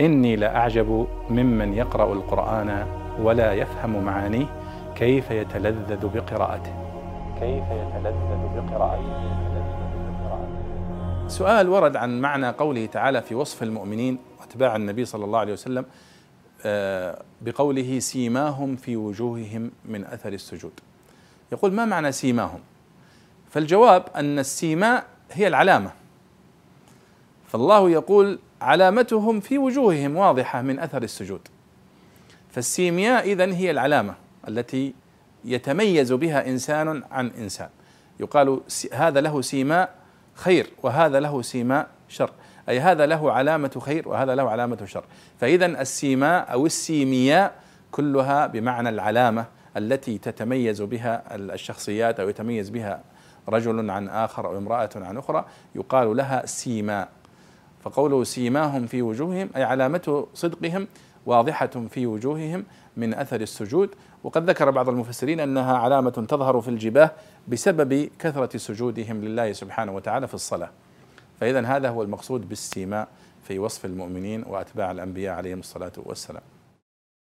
إني لأعجب ممن يقرأ القرآن ولا يفهم معانيه كيف يتلذذ بقراءته. كيف يتلذذ بقراءته. سؤال ورد عن معنى قوله تعالى في وصف المؤمنين واتباع النبي صلى الله عليه وسلم آه، بقوله سيماهم في وجوههم من أثر السجود. يقول ما معنى سيماهم؟ فالجواب أن السيماء هي العلامة. فالله يقول علامتهم في وجوههم واضحة من أثر السجود. فالسيمياء اذا هي العلامة التي يتميز بها إنسان عن إنسان. يقال هذا له سيماء خير وهذا له سيماء شر. أي هذا له علامة خير وهذا له علامة شر. فاذا السيماء أو السيمياء كلها بمعنى العلامة التي تتميز بها الشخصيات أو يتميز بها رجل عن آخر أو امرأة عن أخرى يقال لها سيماء. فقوله سيماهم في وجوههم أي علامة صدقهم واضحة في وجوههم من أثر السجود. وقد ذكر بعض المفسرين أنها علامة تظهر في الجباه بسبب كثرة سجودهم لله سبحانه وتعالى في الصلاة. فاذا هذا هو المقصود بالسيماء في وصف المؤمنين وأتباع الأنبياء عليهم الصلاة والسلام.